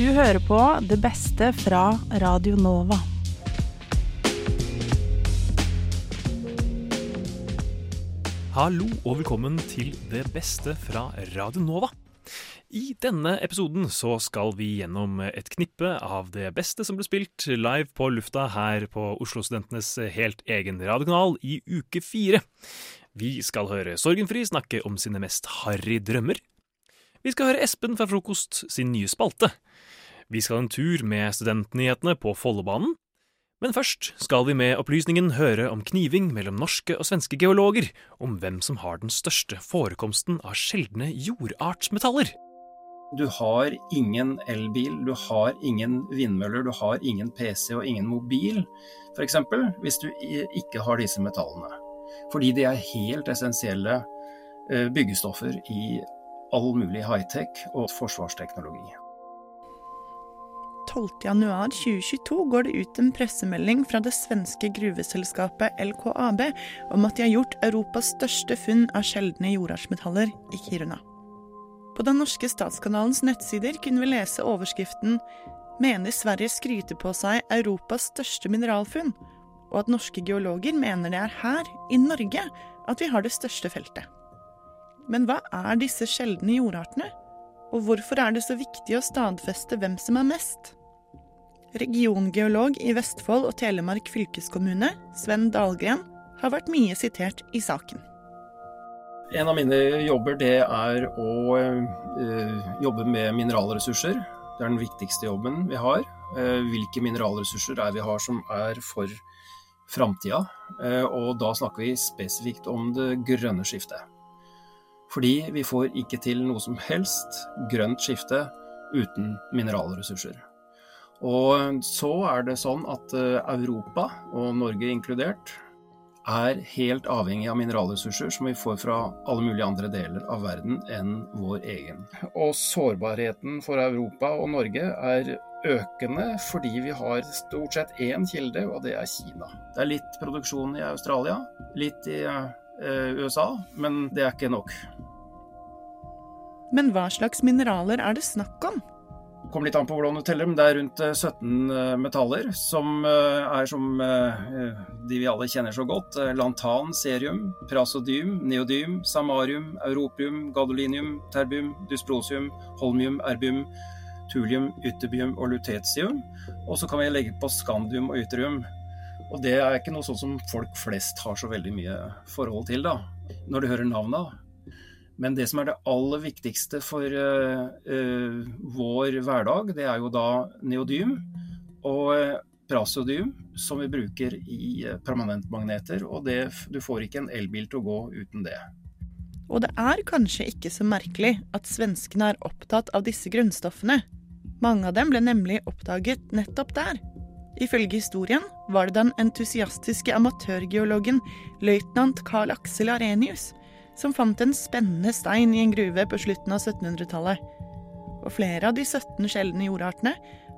Du hører på det beste fra Radio Nova. Hallo og velkommen til det beste fra Radio Nova. I denne episoden så skal vi gjennom et knippe av det beste som ble spilt live på lufta her på Oslo-studentenes helt egen radiokanal i uke fire. Vi skal høre Sorgenfri snakke om sine mest harry drømmer. Vi skal høre Espen fra Frokost sin nye spalte. Vi skal en tur med studentnyhetene på Follobanen. Men først skal vi med opplysningen høre om kniving mellom norske og svenske geologer, om hvem som har den største forekomsten av sjeldne jordartsmetaller. Du har ingen elbil, du har ingen vindmøller, du har ingen PC og ingen mobil, f.eks., hvis du ikke har disse metallene. Fordi de er helt essensielle eh, byggestoffer i all mulig high-tech og forsvarsteknologi. 12.1.2022 går det ut en pressemelding fra det svenske gruveselskapet LKAB om at de har gjort Europas største funn av sjeldne jordartsmetaller i Kiruna. På den norske statskanalens nettsider kunne vi lese overskriften 'Mener Sverige skryter på seg Europas største mineralfunn', og at norske geologer mener det er her, i Norge, at vi har det største feltet. Men hva er disse sjeldne jordartene? Og hvorfor er det så viktig å stadfeste hvem som er mest? Regiongeolog i Vestfold og Telemark fylkeskommune, Sven Dahlgren, har vært mye sitert i saken. En av mine jobber det er å uh, jobbe med mineralressurser. Det er den viktigste jobben vi har. Uh, hvilke mineralressurser er vi har som er for framtida? Uh, og da snakker vi spesifikt om det grønne skiftet. Fordi vi får ikke til noe som helst grønt skifte uten mineralressurser. Og så er det sånn at Europa, og Norge inkludert, er helt avhengig av mineralressurser som vi får fra alle mulige andre deler av verden enn vår egen. Og sårbarheten for Europa og Norge er økende fordi vi har stort sett én kilde, og det er Kina. Det er litt produksjon i Australia, litt i eh, USA, men det er ikke nok. Men hva slags mineraler er det snakk om? Kommer litt an på hvordan du teller, men det er rundt 17 metaller som er som de vi alle kjenner så godt. Lantan, serium, prasodym, neodym, samarium, europium, gadolinium, terbium, dysprosium, holmium, erbium, tulium, ytterbium og lutetium. Og så kan vi legge på skandium og ytterium. Og det er ikke noe sånt som folk flest har så veldig mye forhold til, da. Når du hører navna. Men det som er det aller viktigste for uh, uh, vår hverdag, det er jo da neodym og uh, som vi bruker i permanentmagneter. Og det, du får ikke en elbil til å gå uten det. Og det er kanskje ikke så merkelig at svenskene er opptatt av disse grunnstoffene. Mange av dem ble nemlig oppdaget nettopp der. Ifølge historien var det den entusiastiske amatørgeologen løytnant Carl Axel Arenius som fant en spennende stein i en gruve på slutten av 1700-tallet. Og flere av de 17 sjeldne jordartene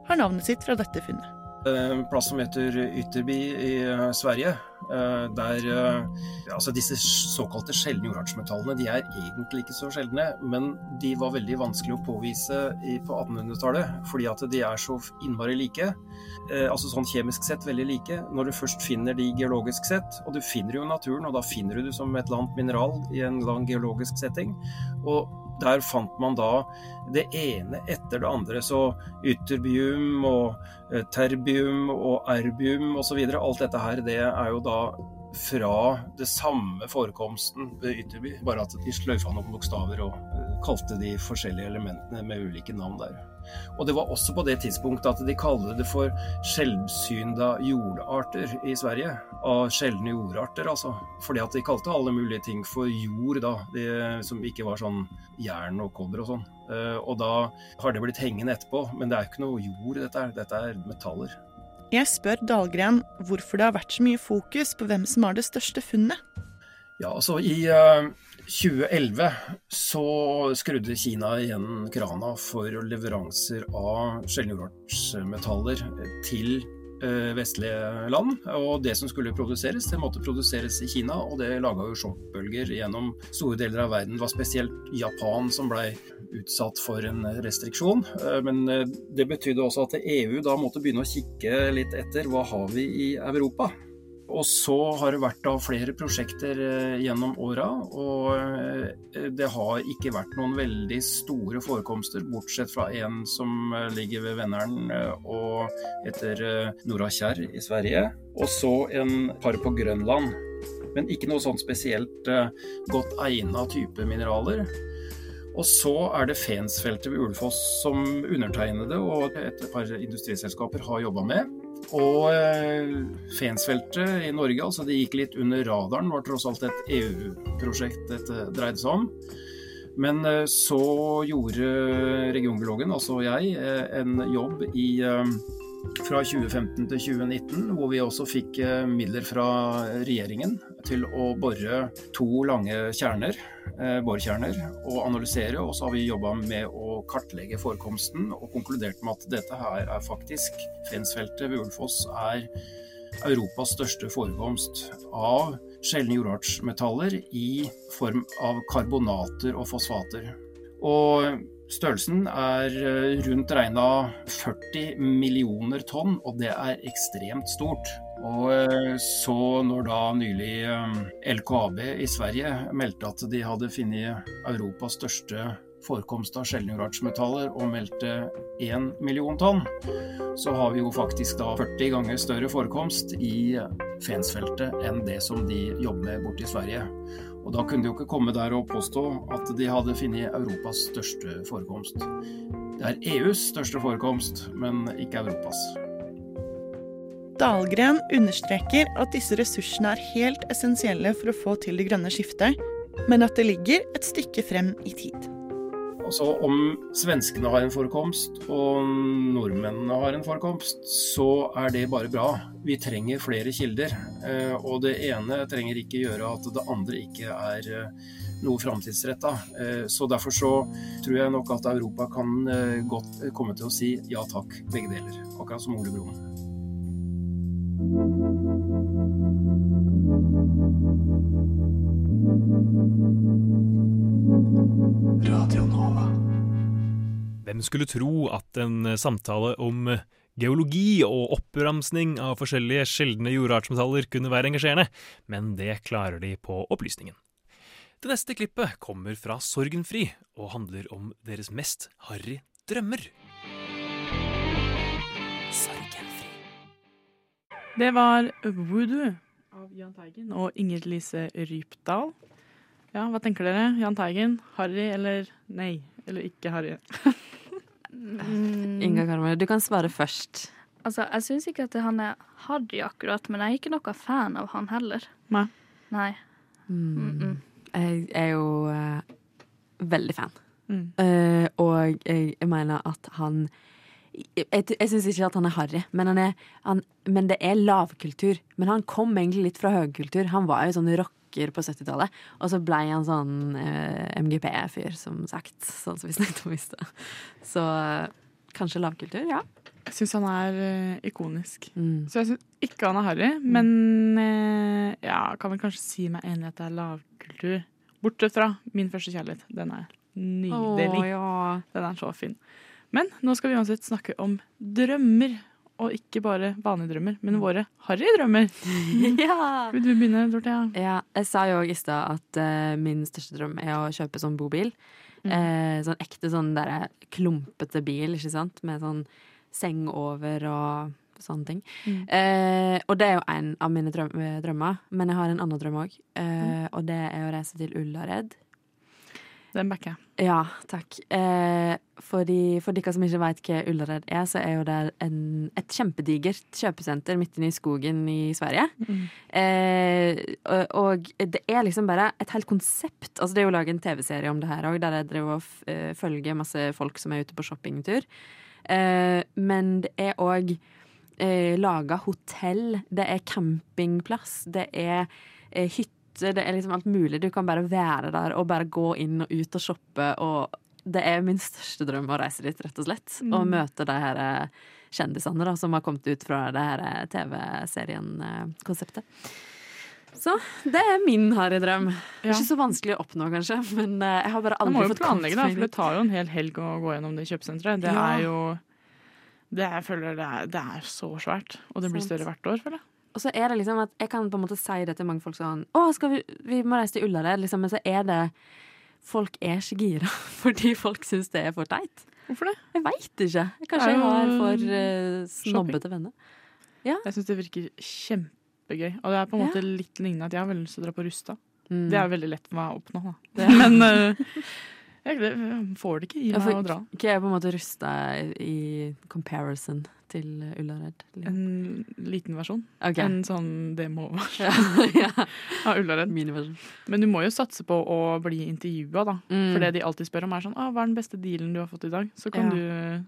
har navnet sitt fra dette funnet. En plass som heter Ytterby i Sverige. Der altså disse såkalte sjeldne jordartsmetallene de er egentlig ikke så sjeldne, men de var veldig vanskelig å påvise på 1800-tallet fordi at de er så innmari like. Altså sånn kjemisk sett veldig like. Når du først finner de geologisk sett, og du finner jo naturen, og da finner du det som et eller annet mineral i en lang geologisk setting. og der fant man da det ene etter det andre. Så ytterbium og terbium og erbium osv. Alt dette her, det er jo da fra det samme forekomsten ved Ytterby, bare at de sløyfa noen bokstaver og kalte de forskjellige elementene med ulike navn der. Og det var også på det tidspunktet at de kalte det for sjeldsynda jordarter i Sverige. Av sjeldne jordarter, altså. Fordi at de kalte alle mulige ting for jord, da. De, som ikke var sånn jern og kobber og sånn. Og da har det blitt hengende etterpå. Men det er ikke noe jord, dette er, dette er metaller. Jeg spør Dahlgren hvorfor det har vært så mye fokus på hvem som har det største funnet. Ja, altså I uh, 2011 så skrudde Kina igjen krana for leveranser av sjeldenjordartsmetaller til eh, vestlige land. Og det som skulle produseres, det måtte produseres i Kina, og det laga jo sjokkbølger gjennom store deler av verden. Det var spesielt Japan som blei utsatt for en restriksjon. Eh, men eh, det betydde også at EU da måtte begynne å kikke litt etter hva har vi i Europa. Og så har det vært da flere prosjekter eh, gjennom åra, og eh, det har ikke vært noen veldig store forekomster, bortsett fra en som eh, ligger ved Venneren og heter Nora Kjær i Sverige. Og så en par på Grønland. Men ikke noe sånn spesielt godt egna type mineraler. Og så er det Fensfeltet ved Ulefoss som undertegnede og et par industriselskaper har jobba med. Og eh, Fensfeltet i Norge, altså det gikk litt under radaren, var tross alt et EU-prosjekt dette dreide seg om. Men eh, så gjorde regionbiologen, altså jeg, eh, en jobb i fra 2015 til 2019, hvor vi også fikk midler fra regjeringen til å bore to lange kjerner Eh, borekjerner og analysere. Og så har vi jobba med å kartlegge forekomsten og konkludert med at dette her er faktisk Fensfeltet ved Ulfoss er Europas største forekomst av sjeldne jordartsmetaller i form av karbonater og fosfater. Og størrelsen er eh, rundt regna 40 millioner tonn, og det er ekstremt stort. Og eh, så når da nylig eh, LKAB i Sverige meldte at de hadde funnet Europas største forekomst av sjeldne jordartsmetaller og meldte 1 million tonn, så har vi jo faktisk da 40 ganger større forekomst i Fensfeltet enn det som de jobber med borte i Sverige. Og da kunne de jo ikke komme der og påstå at de hadde funnet Europas største forekomst. Det er EUs største forekomst, men ikke Europas. Dahlgren understreker at disse ressursene er helt essensielle for å få til det grønne skiftet, men at det ligger et stykke frem i tid. Altså Om svenskene har en forekomst og nordmennene har en forekomst, så er det bare bra. Vi trenger flere kilder. Eh, og det ene trenger ikke gjøre at det andre ikke er eh, noe framtidsretta. Eh, så derfor så tror jeg nok at Europa kan godt komme til å si ja takk, begge deler. Akkurat som Ole Brumm. Hvem skulle tro at en samtale om geologi og oppramsning av forskjellige sjeldne jordartsmetaller kunne være engasjerende, men det klarer de på opplysningen. Det neste klippet kommer fra Sorgenfri og handler om deres mest harry drømmer. Det var Voodoo av Jahn Teigen og Inger Lise Rypdal. Ja, hva tenker dere? Jahn Teigen, Harry eller nei? Eller ikke Harry? mm. Inga Karmøy, du kan svare først. Altså, Jeg syns ikke at han er harry akkurat, men jeg er ikke noe fan av han heller. Nei. Nei. Mm. Mm jeg er jo uh, veldig fan. Uh, og jeg, jeg mener at han jeg, jeg syns ikke at han er harry, men, men, det er lavkultur. Men han kom egentlig litt fra høykultur. Han var jo sånn rocker på 70-tallet. Og så blei han sånn eh, MGP-fyr, som sagt. Sånn som vi snakket om i stad. Så kanskje lavkultur, ja. Jeg syns han er uh, ikonisk. Mm. Så jeg syns ikke han er harry, men uh, ja, kan vel kanskje si meg enig i at det er lavkultur. Bortsett fra Min første kjærlighet. Den er nydelig. Oh, ja. Den er så fin. Men nå skal vi uansett snakke om drømmer. Og ikke bare vanlige drømmer, men våre harry drømmer. ja. Vil du begynne, Dorthea? Ja, jeg sa jo i stad at uh, min største drøm er å kjøpe sånn bobil. Mm. Eh, sånn ekte sånn derre klumpete bil, ikke sant? Med sånn seng over og sånne ting. Mm. Eh, og det er jo en av mine drømmer, men jeg har en annen drøm òg. Eh, mm. Og det er å reise til Ullared den backer jeg. Ja, takk. Eh, fordi, for dere som ikke veit hva Ullared er, så er jo det en, et kjempedigert kjøpesenter midt inne i skogen i Sverige. Mm. Eh, og, og, det er liksom bare et helt konsept. Altså Det er jo laget en TV-serie om det her òg, der jeg driver og uh, følger masse folk som er ute på shoppingtur. Eh, men det er òg eh, laga hotell, det er campingplass, det er eh, hytte det er liksom alt mulig. Du kan bare være der og bare gå inn og ut og shoppe. Og det er min største drøm å reise dit, rett og slett. Mm. Og møte de her kjendisene da, som har kommet ut fra det her eh, TV-serien-konseptet. Så det er min harrydrøm. Ja. Ikke så vanskelig å oppnå, kanskje, men eh, jeg har bare Man aldri må jo fått planlegge, da, for det tar jo en hel helg å gå gjennom det kjøpesenteret. Det Ja. er jo det jeg føler det er, det er så svært, og det blir større hvert år, føler jeg. Og så er det liksom at jeg kan på en måte si det til mange folk sånn Å, skal vi, vi må reise til Ullared, liksom. Men så er det Folk er ikke gira fordi folk syns det er for teit. Hvorfor det? Jeg veit ikke. Kanskje jeg har for uh, snobbete venner. Jeg syns det virker kjempegøy. Og det er på en Ja. måte litt lignende at jeg har veldig lyst til å dra på Rusta. Mm. Det er veldig lett for meg å oppnå, da. Det- Men uh, jeg, får det ikke i Ja, meg for- å dra. Ikke jeg på en måte rusta i comparison til Ullared. En liten versjon. Okay. En sånn demo-versjon ja, ja. av Ullared. Men du må jo satse på å bli intervjua, da. Mm. For det de alltid spør om, er sånn 'Hva er den beste dealen du har fått i dag?' Så kan Ja. du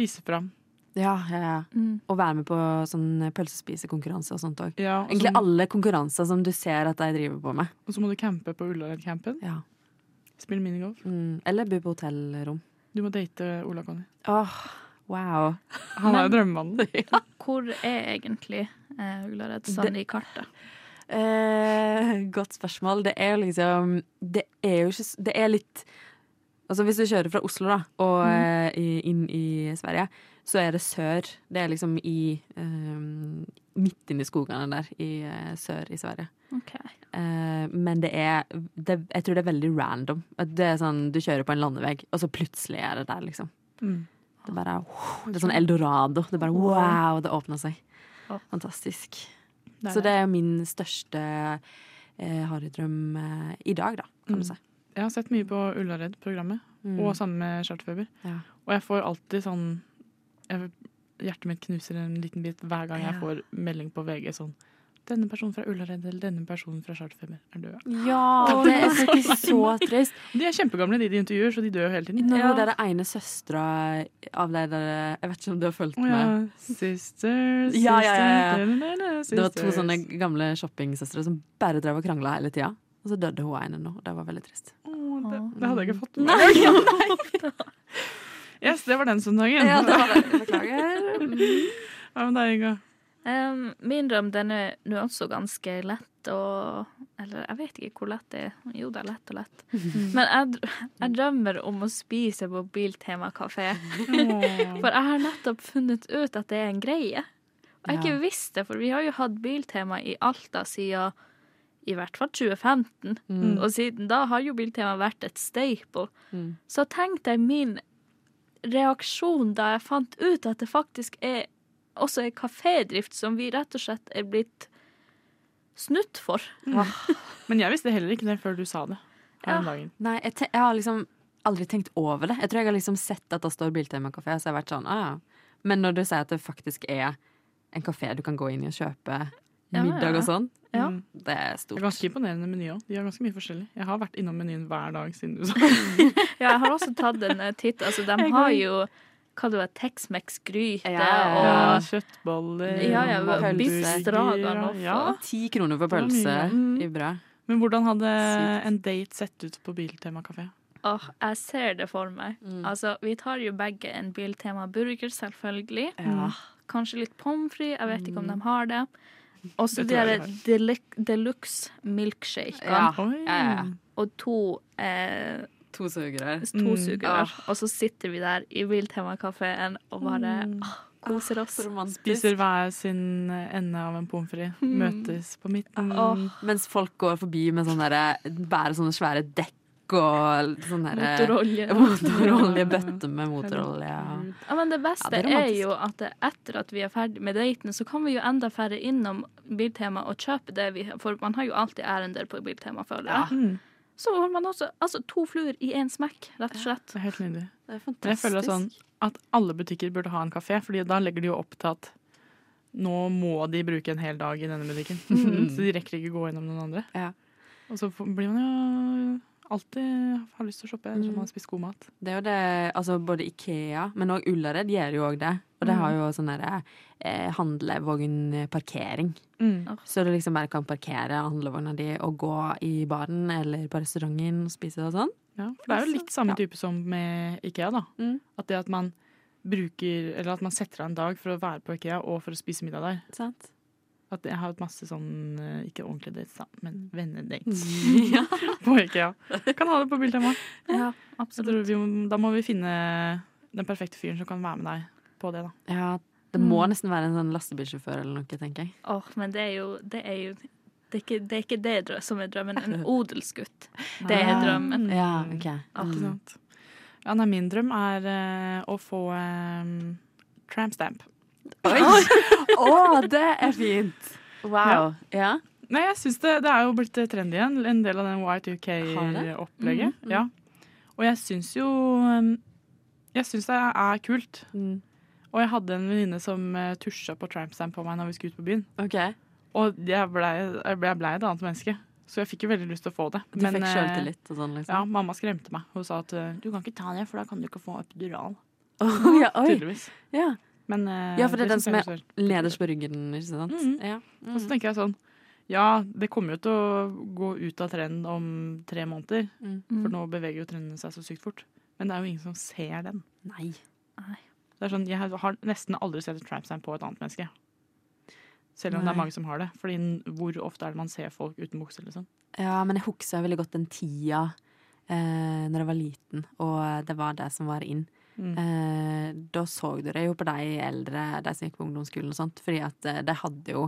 vise fram. Ja, ja, ja. Mm. Og være med på sånn pølsespisekonkurranse og sånt òg. Ja, Egentlig alle konkurranser som du ser at de driver på med. og så må du campe på Ullared-campen. Ja. Spille minigolf. Mm. Eller bo på hotellrom. Du må date Ola Conny. Åh, wow. Han er jo drømmemannen. Hvor er egentlig eh, Ullared Sand i kartet? Eh, godt spørsmål. Det er jo liksom Det er jo ikke Det er litt Altså Hvis du kjører fra Oslo da og eh, inn i Sverige, så er det sør. Det er liksom i eh, Midt inni skogene der i eh, sør i Sverige. Ok. Eh, men det er det, Jeg tror det er veldig random. Det er sånn Du kjører på en landevegg, og så plutselig er det der, liksom. Mm. Det bare Det er sånn eldorado. Det bare wow, det åpner seg. Fantastisk. Det Så det er min største eh, harrydrøm eh, i dag, da, kan Mm. du si. Jeg har sett mye på Ullared-programmet, Mm. og sammen med Charterfeber. Ja. Og jeg får alltid sånn jeg, Hjertet mitt knuser en liten bit hver gang jeg får melding på VG sånn Denne personen fra Ullared eller denne personen fra Charterfeber er død. Ja, det er faktisk så trist. De er kjempegamle, de de intervjuer, så de dør jo hele tiden. Nå, Ja. Det er det ene søstera av deg der Jeg vet ikke om du har fulgt med? ja. Sister, Ja, ja, ja, ja. sisters, Det var to sånne gamle shoppingsøstre som bare drev og krangla hele tida. Og så døde hun ene nå. Det var veldig trist. Å, det, det hadde jeg ikke fått med meg. Yes, det var den søndagen. Ja, det var det. Beklager. Ja, Hva med deg, Inga? Em, min drøm den er nå også ganske lett og Eller jeg vet ikke hvor lett det er. Jo, det er lett og lett. Men jeg, jeg drømmer om å spise på Biltema kafé. For jeg har nettopp funnet ut at det er en greie. Og jeg har Ja. ikke visst det, for vi har jo hatt Biltema i Alta siden i hvert fall 2015. Mm. Og siden da har jo Biltema vært et staple. Mm. Så tenk deg min reaksjon da jeg fant ut at det faktisk er også ei kafédrift som vi rett og slett er blitt snutt for. Men jeg visste heller ikke det før du sa det her om dagen. Nei, jeg, te jeg har liksom aldri tenkt over det. Jeg tror jeg har liksom sett at det står Biltema kafé, så jeg har vært sånn, ah, ja. Men når du sier at det faktisk er en kafé du kan gå inn i og kjøpe Ja, middag ja. og sånn, Ja. Mm. det er Det stort. er ganske imponerende meny òg. De har ganske mye forskjellig. Jeg har vært innom menyen hver dag siden du sa det. Ja, jeg har også tatt en eh, titt. Altså, de har jo hva det var, Tex-Mex-gryte Ja, ja, ja. Og kjøttboller Ja, ja, biff ja. Ti kroner for pølse mye. i brød. Men hvordan hadde Sykt. en date sett ut på Biltema kafé? Åh, jeg ser det for meg. Mm. Altså, vi tar jo begge en Biltema-burger, selvfølgelig. Ja. Kanskje litt pommes frites, jeg vet ikke om de har det. Og så de deluxe milkshakene. Ja. Ja, ja, ja. Og to, eh, To sugerør. to Mm. sugerør. Og så sitter vi der i Biltema-kafeen og bare Mm. ah, koser oss. Ah. Spiser hver sin ende av en pommes frites. Møtes på midten. Oh. mens folk går forbi med sånne der, bærer sånne svære dekk og sånne Motorolje. Motorolje, bøtte med motorolje. ja. Ja, men det beste Ja, det er er, jo at etter at vi er ferdig med daten, så kan vi jo enda færre innom Biltema og kjøpe det vi For man har jo alltid ærender på Biltema, føler jeg. Mm, Så har man også altså, to fluer i én smekk, rett og slett. det er helt nydelig. Det er fantastisk. jeg føler sånn at alle butikker burde ha en kafé, Fordi da legger de jo opp til at nå må de bruke en hel dag i denne butikken. Så de rekker ikke gå gjennom noen andre. Ja. Og så blir man jo alltid har lyst til å shoppe etter Mm. man har spist god mat. Det er jo det, altså både Ikea, men òg Ullared gjør jo òg det. Og det Mm. har jo sånn derre eh, handlevognparkering. Mm. Så du liksom bare kan parkere handlevogna di og gå i baren eller på restauranten og spise og sånn. Ja, for det er jo litt samme Ja. type som med Ikea, da. Mm. At det at man bruker Eller at man setter av en dag for å være på Ikea og for å spise middag der. Sant? At jeg har hatt masse sånn eh, Ikke ordentlige dates, da, men vennedates ja. på Ikea. Kan ha det på Biltema. Ja, absolutt. vi Da må vi finne den perfekte fyren som kan være med deg på det, da. ja. Det må nesten være en sånn lastebilsjåfør eller noe, tenker jeg. Åh, men det er jo Det er jo det er, ikke, det er ikke det som er drømmen. En odelsgutt. Det er Ah. drømmen. Ja, OK. Ikke Mm. Ja, nei, min drøm er uh, å få um, tramp stamp. Oi! Å, det er fint! Wow. Ja. Nei, jeg synes det, det er jo blitt eh, trendy igjen. En del av den Har det? Y2K-opplegget. Mm, mm. Ja. Og jeg syns jo um, Jeg syns det er kult. Mm. Og jeg hadde en venninne som uh, tusja på trampstamp på meg når vi skulle ut på byen. OK. Og jeg blei ble, jeg ble et annet menneske. Så jeg fikk jo veldig lyst til å få det. Du fikk eh, sjøltillit og sånn, liksom? Ja, mamma skremte meg. Hun sa at uh, du kan ikke ta det, for da kan du ikke få epidural. Oh, ja, oi. Tydeligvis. Ja. Men, uh, Ja, for det er den som er så- Nederst på ryggen, ikke sant? Mhm. Ja. Og så tenker jeg sånn Ja, det kommer jo til å gå ut av trend om tre måneder. Mm. For nå beveger jo trenden seg så sykt fort. Men det er jo ingen som ser den. Nei. Det er sånn, Jeg har nesten aldri sett et tramp stamp på et annet menneske. Selv om det er mange som har det. Fordi hvor ofte er det man ser folk uten bukse? liksom? Ja, men jeg husker veldig godt den tida eh, når jeg var liten, og det var det som var inn. Mm. Eh, da så du det jo på de eldre, de som gikk på ungdomsskolen og sånt, fordi at eh, de hadde jo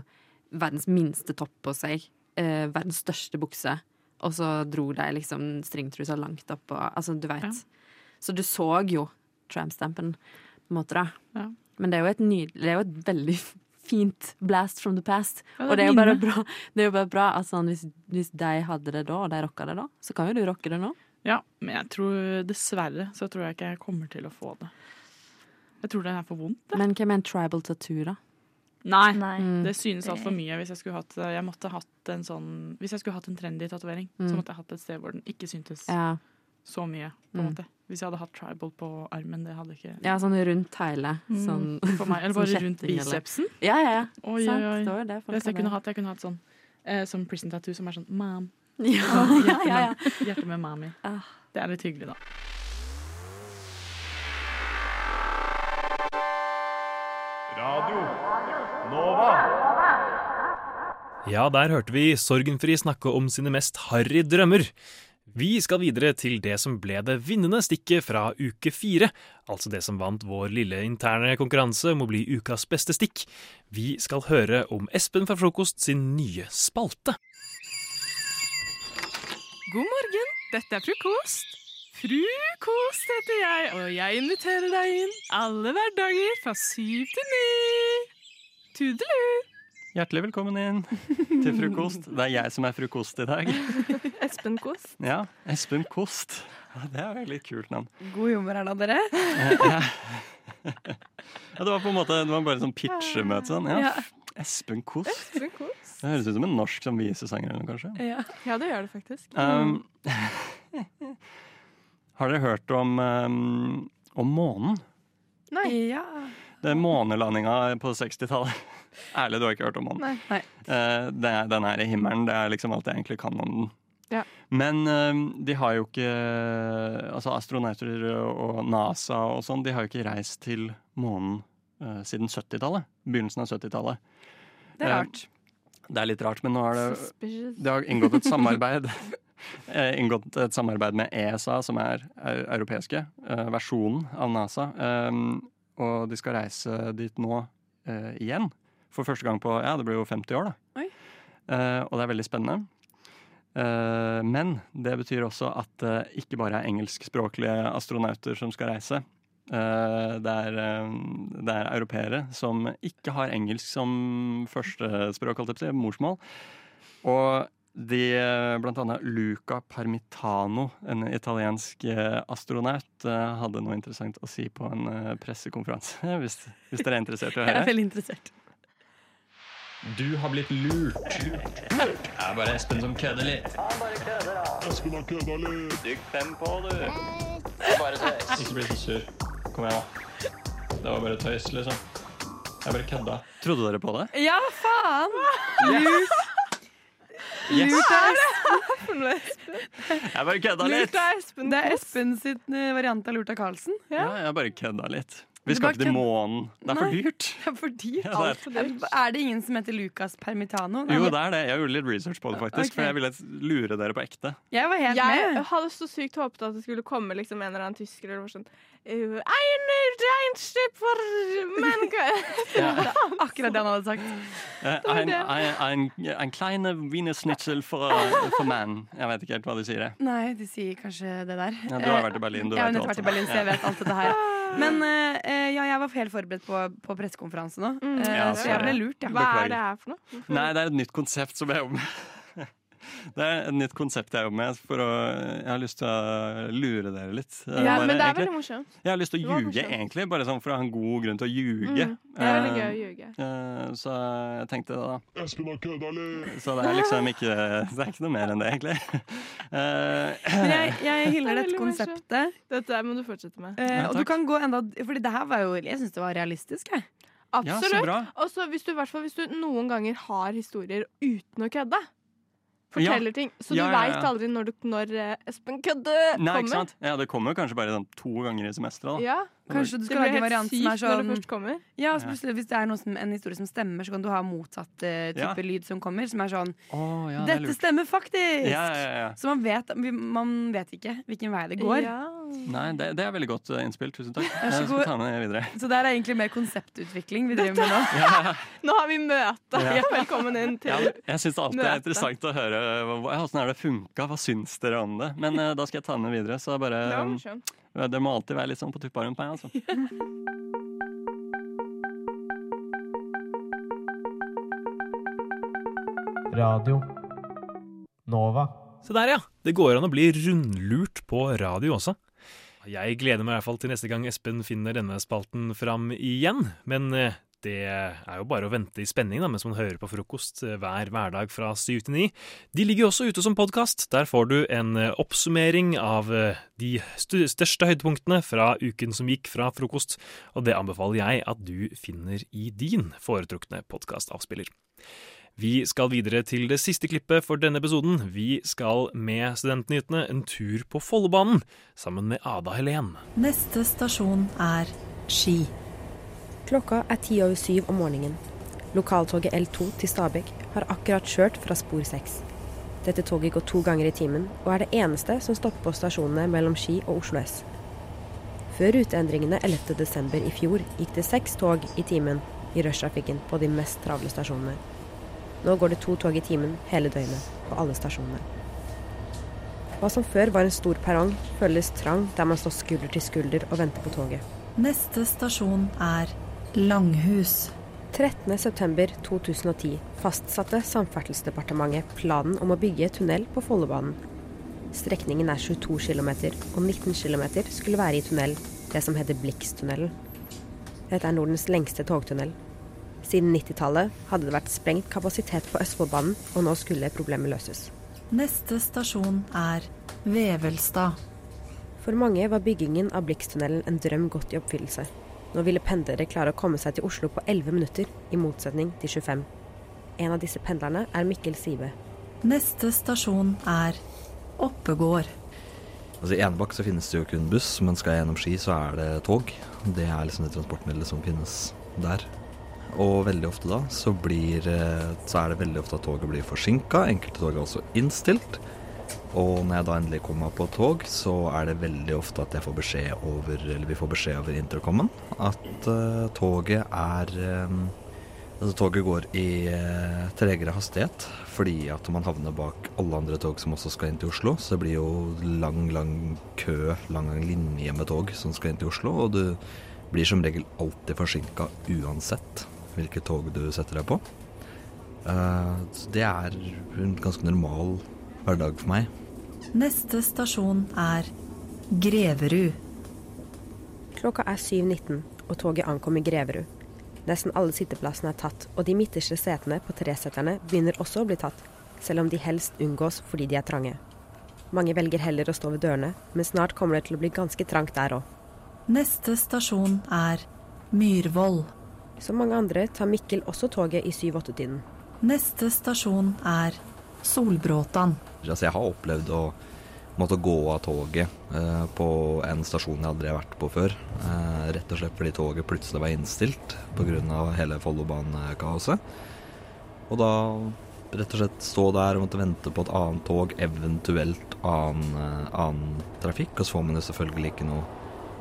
verdens minste topp på seg, eh, verdens største bukse, og så dro de liksom stringtrusa langt opp og Altså, du veit. Ja. Så du så jo trampstampen, på en måte, da. Ja. Men det er jo et nydelig Det er jo et veldig fint blast from the past. Ja, og det er jo bare bra, det er jo bare bra at sånn, hvis, hvis de hadde det da, og de rocka det da, så kan jo du rocke det nå. Ja, men jeg tror dessverre så tror jeg ikke jeg kommer til å få det. Jeg tror det er for vondt. Men hvem med en tribal tattoo, da? Nei. Nei. Mm. Det synes Det- altfor mye hvis jeg skulle hatt Jeg måtte hatt en sånn Hvis jeg skulle hatt en trendy tatovering, Mm. så måtte jeg hatt et sted hvor den ikke syntes Ja, så mye. på en Mm. måte Hvis jeg hadde hatt tribal på armen, det hadde ikke ja sånn rundt hele. Mm. Sånn. for meg. Eller Sånn bare rundt kjetting, eller- bicepsen. Ja, ja, ja. Oi, oi, det oi. det Det jeg kunne hatt, jeg kunne hatt sånn eh, Som prison tattoo som er sånn mam. Ja, ja, ja, ja. Hjerte med mami. Ah. Det er litt hyggelig, da. Radio Nova. Ja, der hørte vi Sorgenfri snakke om sine mest harry drømmer. Vi skal videre til det som ble det vinnende stikket fra uke fire. Altså det som vant vår lille interne konkurranse om å bli ukas beste stikk. Vi skal høre om Espen fra Frokost sin nye spalte. God morgen, dette er frokost. Frukost heter jeg, og jeg inviterer deg inn alle hverdager fra syv til ni. Tudelu! Hjertelig velkommen inn til frokost. Det er jeg som er frokost i dag. Espen Kost. Ja, Espen Kost. Det er veldig kult navn. God jommer her da, dere. Ja, Ja. Ja, det var på en måte Det var bare sånn pitchemøte. Sånn. Ja, Ja. Espen Kost. Espen Kost. Det høres ut som en norsk som visesanger eller noe, kanskje. Ja. ja, det gjør det faktisk. Um, har dere hørt om, um, om månen? Nei. Ja. Det er månelandinga på 60-tallet. Ærlig, du har ikke hørt om månen. Nei. Nei. Eh, det er, den er i himmelen. Det er liksom alt jeg egentlig kan om den. Ja. Men uh, de har jo ikke Altså astronauter og NASA og sånn, de har jo ikke reist til månen eh, siden 70-tallet. Begynnelsen av 70-tallet. Det er Eh, rart. Det er litt rart, men nå har det det har inngått et samarbeid eh, Inngått et samarbeid med ESA, som er eu- europeiske versjonen av NASA. Um, og de skal reise dit nå eh, igjen. For første gang på ja, det blir jo 50 år, da. Oi. Eh, og det er veldig spennende. Eh, men det betyr også at det ikke bare er engelskspråklige astronauter som skal reise. Eh, det, er, eh, det er europeere som ikke har engelsk som førstespråk, holdt jeg på å si, morsmål. Og de, eh, blant annet Luca Parmitano, en italiensk astronaut, hadde noe interessant å si på en pressekonferanse, hvis, hvis dere er interessert i å Jeg er veldig interessert. Du har blitt lurt. Det er bare Espen som kødder litt. Espen har kødda litt. Dykk fem på, du. Ikke bli så sur. Kom igjen, da. Det var bare tøys, liksom. Jeg bare kødda. Trodde dere på det? Ja, faen! Yes. Lurt av Espen. Jeg bare kødda litt! Lurt av Espen. Det er Espen sitt eh, variant av lurt av Karlsen. Ja, jeg bare kødda litt. Vi skal ikke til månen. Det er for dyrt. Det er for dyrt. Ja, det er- Er det ingen som heter Lucas Permitano? Jo, det er det. Jeg gjorde litt research på det, faktisk. Okay. For jeg ville lure dere på ekte. Jeg var helt Jeg med. hadde så sykt håpet at det skulle komme liksom en eller annen tysker eller noe sånn «Uh, Ein regnskip for mennesker! Akkurat det han hadde sagt. En var Ein, det. ein, ein, ein kleine wienersnitzel for, for man. Jeg vet ikke helt hva de sier. Det. Nei, de sier kanskje det der. Ja, du har vært i Berlin, du jeg har vet nettopp vært i Berlin, så jeg vet alt dette her. Men eh, eh, ja, jeg var helt forberedt på, på pressekonferanse nå, Mm. Eh, Ja, så så- jeg ble lurt, ja. Hva er det her for noe? Nei, det er et nytt konsept som jeg jobber med. Det er et nytt konsept jeg jobber med. For å, jeg har lyst til å lure dere litt. eh, Ja, bare, men det er egentlig. veldig morsomt. Jeg har lyst til å ljuge, egentlig. Bare sånn for å ha en god grunn til å ljuge. Mm, det er veldig Eh, gøy å ljuge. eh, så jeg tenkte det, da. Espen har kødda litt. Så det er liksom ikke Det er ikke noe mer enn det, egentlig. Uh, Men jeg, jeg hyller er dette konseptet. Dette må du fortsette med. Uh, Ja, og du kan gå enda Fordi det her var jo Jeg syns det var realistisk, jeg. Absolutt. Ja, Og så hvis du, i hvis du noen ganger har historier uten å kødde. Forteller ting. Så Ja, du ja, veit aldri når, du, når eh, Espen kødde Nei, ikke kommer. sant? Ja, det kommer kanskje bare sånn to ganger i semesteret. da. Kanskje du Det skal lage en variant som er det sånn. Ja, så plutselig, Hvis det er noe som, en historie som stemmer, så kan du ha motsatt uh, type Ja. lyd som kommer. Som er sånn oh, ja, det er Dette lurt. stemmer faktisk! Ja, ja, ja. Så man vet, man vet ikke hvilken vei det går. Ja. Nei, det, det er veldig godt eh, innspill. Tusen takk. Så Jeg skal god. ta med det videre. Så der er egentlig mer konseptutvikling vi driver med nå. Nå har vi møte! Ja. Velkommen inn til ja, jeg syns alltid det er interessant å høre åssen det funka. Hva syns dere om det? Men uh, da skal jeg ta med videre. Så bare, Det må alltid være litt sånn på tuppa rundt meg, altså. Radio Nova. Se der, ja. Det går an å bli rundlurt på radio også. Jeg gleder meg i hvert fall til neste gang Espen finner denne spalten fram igjen. Men eh, det er jo bare å vente i spenning da, mens man hører på frokost eh, hver hverdag fra syv til ni. De ligger også ute som podkast. Der får du en eh, oppsummering av eh, de største høydepunktene fra uken som gikk fra frokost, og det anbefaler jeg at du finner i din foretrukne podkastavspiller. Vi skal videre til det siste klippet for denne episoden. Vi skal med Studentnyhetene en tur på Follobanen sammen med Ada Helen. Neste stasjon er Ski. Klokka er ti over syv om morgenen. Lokaltoget L2 til Stabekk har akkurat kjørt fra spor 6. Dette toget går to ganger i timen, og er det eneste som stopper på stasjonene mellom Ski og Oslo S. Før ruteendringene 11.12. i fjor gikk det seks tog i timen i rushtrafikken på de mest travle stasjonene. Nå går det to tog i timen hele døgnet på alle stasjonene. Hva som før var en stor perrong, føles trang der man står skulder til skulder og venter på toget. Neste stasjon er Langhus. 13.9.2010 fastsatte Samferdselsdepartementet planen om å bygge tunnel på Follobanen. Strekningen er 22 km, og 19 km skulle være i tunnel, det som heter Blikstunnelen. Dette er Nordens lengste togtunnel. Siden 90-tallet hadde det vært sprengt kapasitet på Østfoldbanen, og nå skulle problemet løses. Neste stasjon er Vevelstad. For mange var byggingen av Blikstunnelen en drøm gått i oppfyllelse. Nå ville pendlere klare å komme seg til Oslo på 11 minutter, i motsetning til 25. En av disse pendlerne er Mikkel Sive. Neste stasjon er Oppegård. Altså I Enebakk så finnes det jo kun buss, men skal jeg gjennom Ski, så er det tog. Det er liksom det transportmiddelet som finnes der. Og veldig ofte da så, blir, eh, så er det veldig ofte at toget blir forsinka. Enkelte tog er også innstilt. Og når jeg da endelig kommer meg på tog, så er det veldig ofte at jeg får beskjed over, eller vi får beskjed over intercomen at uh, toget er eh, Altså toget går i uh, tregere hastighet fordi at man havner bak alle andre tog som også skal inn til Oslo. Så det blir jo lang, lang kø, lang, linje med tog som skal inn til Oslo. Og du blir som regel alltid forsinka uansett hvilket tog du setter deg på. Uh, det er en ganske normal hverdag for meg. Neste stasjon er Greverud. Klokka er 7.19, og toget ankom i Greverud. Nesten alle sitteplassene er tatt, og de midterste setene på treseterne begynner også å bli tatt, selv om de helst unngås fordi de er trange. Mange velger heller å stå ved dørene, men snart kommer det til å bli ganske trangt der òg. Neste stasjon er Myrvoll. Som mange andre tar Mikkel også toget i 7-8-tiden. Neste stasjon er Solbråtan. Altså jeg har opplevd å måtte gå av toget eh, på en stasjon jeg aldri har vært på før. Eh, rett og slett fordi toget plutselig var innstilt pga. hele Follobanen-kaoset. Og da rett og slett stå der og måtte vente på et annet tog, eventuelt annen, eh, annen trafikk. Og så får man jo selvfølgelig ikke noe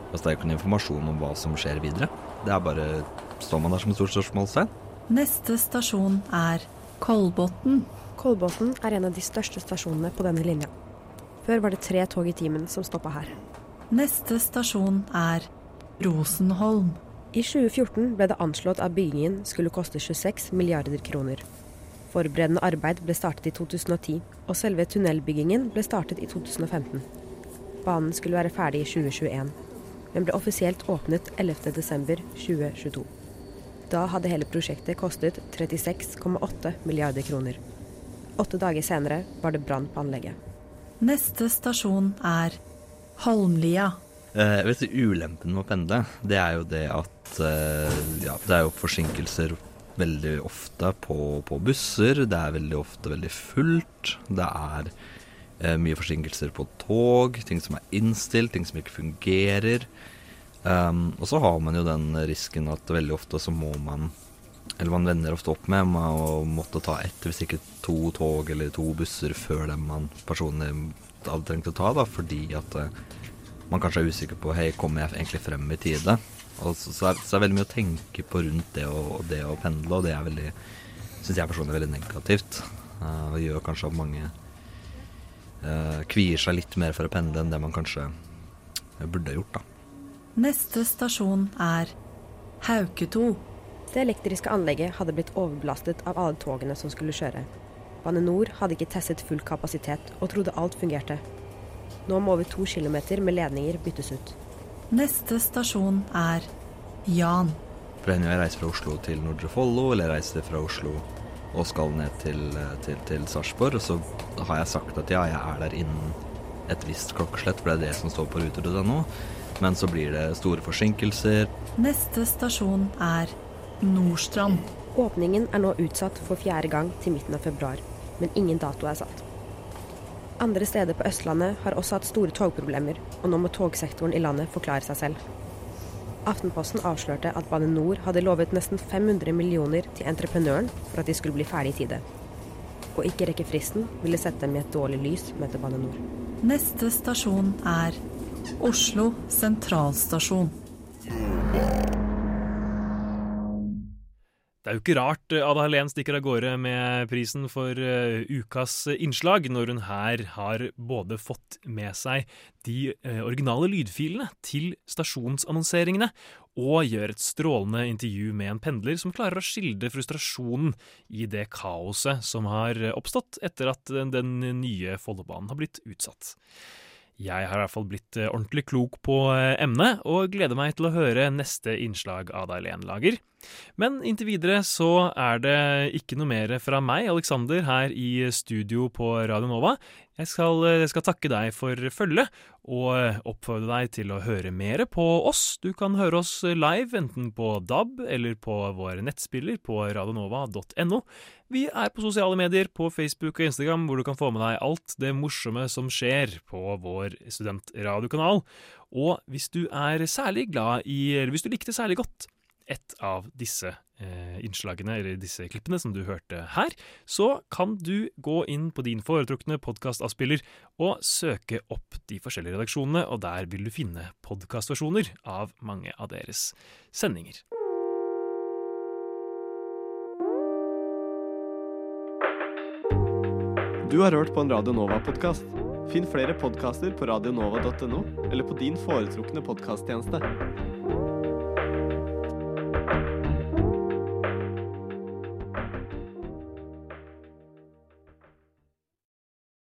altså det er jo ikke noe informasjon om hva som skjer videre. Det er bare står man der som et stort spørsmålstegn. Neste stasjon er Kolbotn. Kolbotn er en av de største stasjonene på denne linja. Før var det tre tog i timen som stoppa her. Neste stasjon er Rosenholm. I 2014 ble det anslått at byggingen skulle koste 26 milliarder kroner. Forberedende arbeid ble startet i 2010, og selve tunnelbyggingen ble startet i 2015. Banen skulle være ferdig i 2021, men ble offisielt åpnet 11.12.2022. Da hadde hele prosjektet kostet 36,8 milliarder kroner. Åtte dager senere var det brann på anlegget. Neste stasjon er Holmlia. Eh, vet du, Ulempen med å pendle, det er jo det at eh, ja, det er jo forsinkelser veldig ofte på, på busser. Det er veldig ofte veldig fullt. Det er eh, mye forsinkelser på tog, ting som er innstilt, ting som ikke fungerer. Um, og så har man jo den risken at veldig ofte så må man Eller man vender ofte opp med å måtte ta ett, hvis ikke to tog eller to busser før dem man personlig hadde trengt å ta, da, fordi at uh, man kanskje er usikker på Hei, kommer jeg egentlig frem i tide? Og så, så, er, så er veldig mye å tenke på rundt det å, det å pendle, og det er veldig syns jeg personlig er veldig negativt. Uh, og gjør kanskje at mange uh, kvier seg litt mer for å pendle enn det man kanskje burde gjort, da. Neste stasjon er Hauketo. Det elektriske anlegget hadde blitt overbelastet av alle togene som skulle kjøre. Bane NOR hadde ikke testet full kapasitet og trodde alt fungerte. Nå må over to kilometer med ledninger byttes ut. Neste stasjon er Jan. For hender jeg reiser fra Oslo til Nordre Follo, eller jeg reiser fra Oslo og skal ned til, til, til Sarpsborg, så har jeg sagt at ja, jeg er der innen et visst klokkeslett, for det er det som står på ruter.no. Men så blir det store forsinkelser. Neste stasjon er Nordstrand. Åpningen er nå utsatt for fjerde gang til midten av februar, men ingen dato er satt. Andre steder på Østlandet har også hatt store togproblemer, og nå må togsektoren i landet forklare seg selv. Aftenposten avslørte at Bane NOR hadde lovet nesten 500 millioner til entreprenøren for at de skulle bli ferdig i tide. Å ikke rekke fristen ville sette dem i et dårlig lys, mente Bane NOR. Neste stasjon er Oslo sentralstasjon. Det er jo ikke rart eh, Ada Helen stikker av gårde med prisen for uh, ukas innslag, når hun her har både fått med seg de originale lydfilene til stasjonsannonseringene, og gjør et strålende intervju med en pendler som klarer å skildre frustrasjonen i det kaoset som har oppstått etter at den nye Follobanen har blitt utsatt. Jeg har i hvert fall blitt eh, ordentlig klok på eh, emnet, og gleder meg til å høre neste innslag av deg, Len lager. Men inntil videre så er det ikke noe mer fra meg, Alexander, her i studio på Radio Nova. Jeg skal, jeg eh, skal takke deg for følget, og oppfordre deg til å høre mer på oss. Du kan høre oss live enten på DAB eller på vår nettspiller på radionova.no. Vi er på sosiale medier, på Facebook og Instagram, hvor du kan få med deg alt det morsomme som skjer på vår studentradiokanal. Og hvis du er særlig glad i, eller hvis du likte særlig godt et av disse eh, innslagene, eller disse klippene som du hørte her, så kan du gå inn på din foretrukne podkastavspiller og søke opp de forskjellige redaksjonene, og der vil du finne podkastversjoner av mange av deres sendinger. Du har hørt på en Radio Nova-podkast. Finn flere podkaster på radionova.no eller på din foretrukne podkasttjeneste.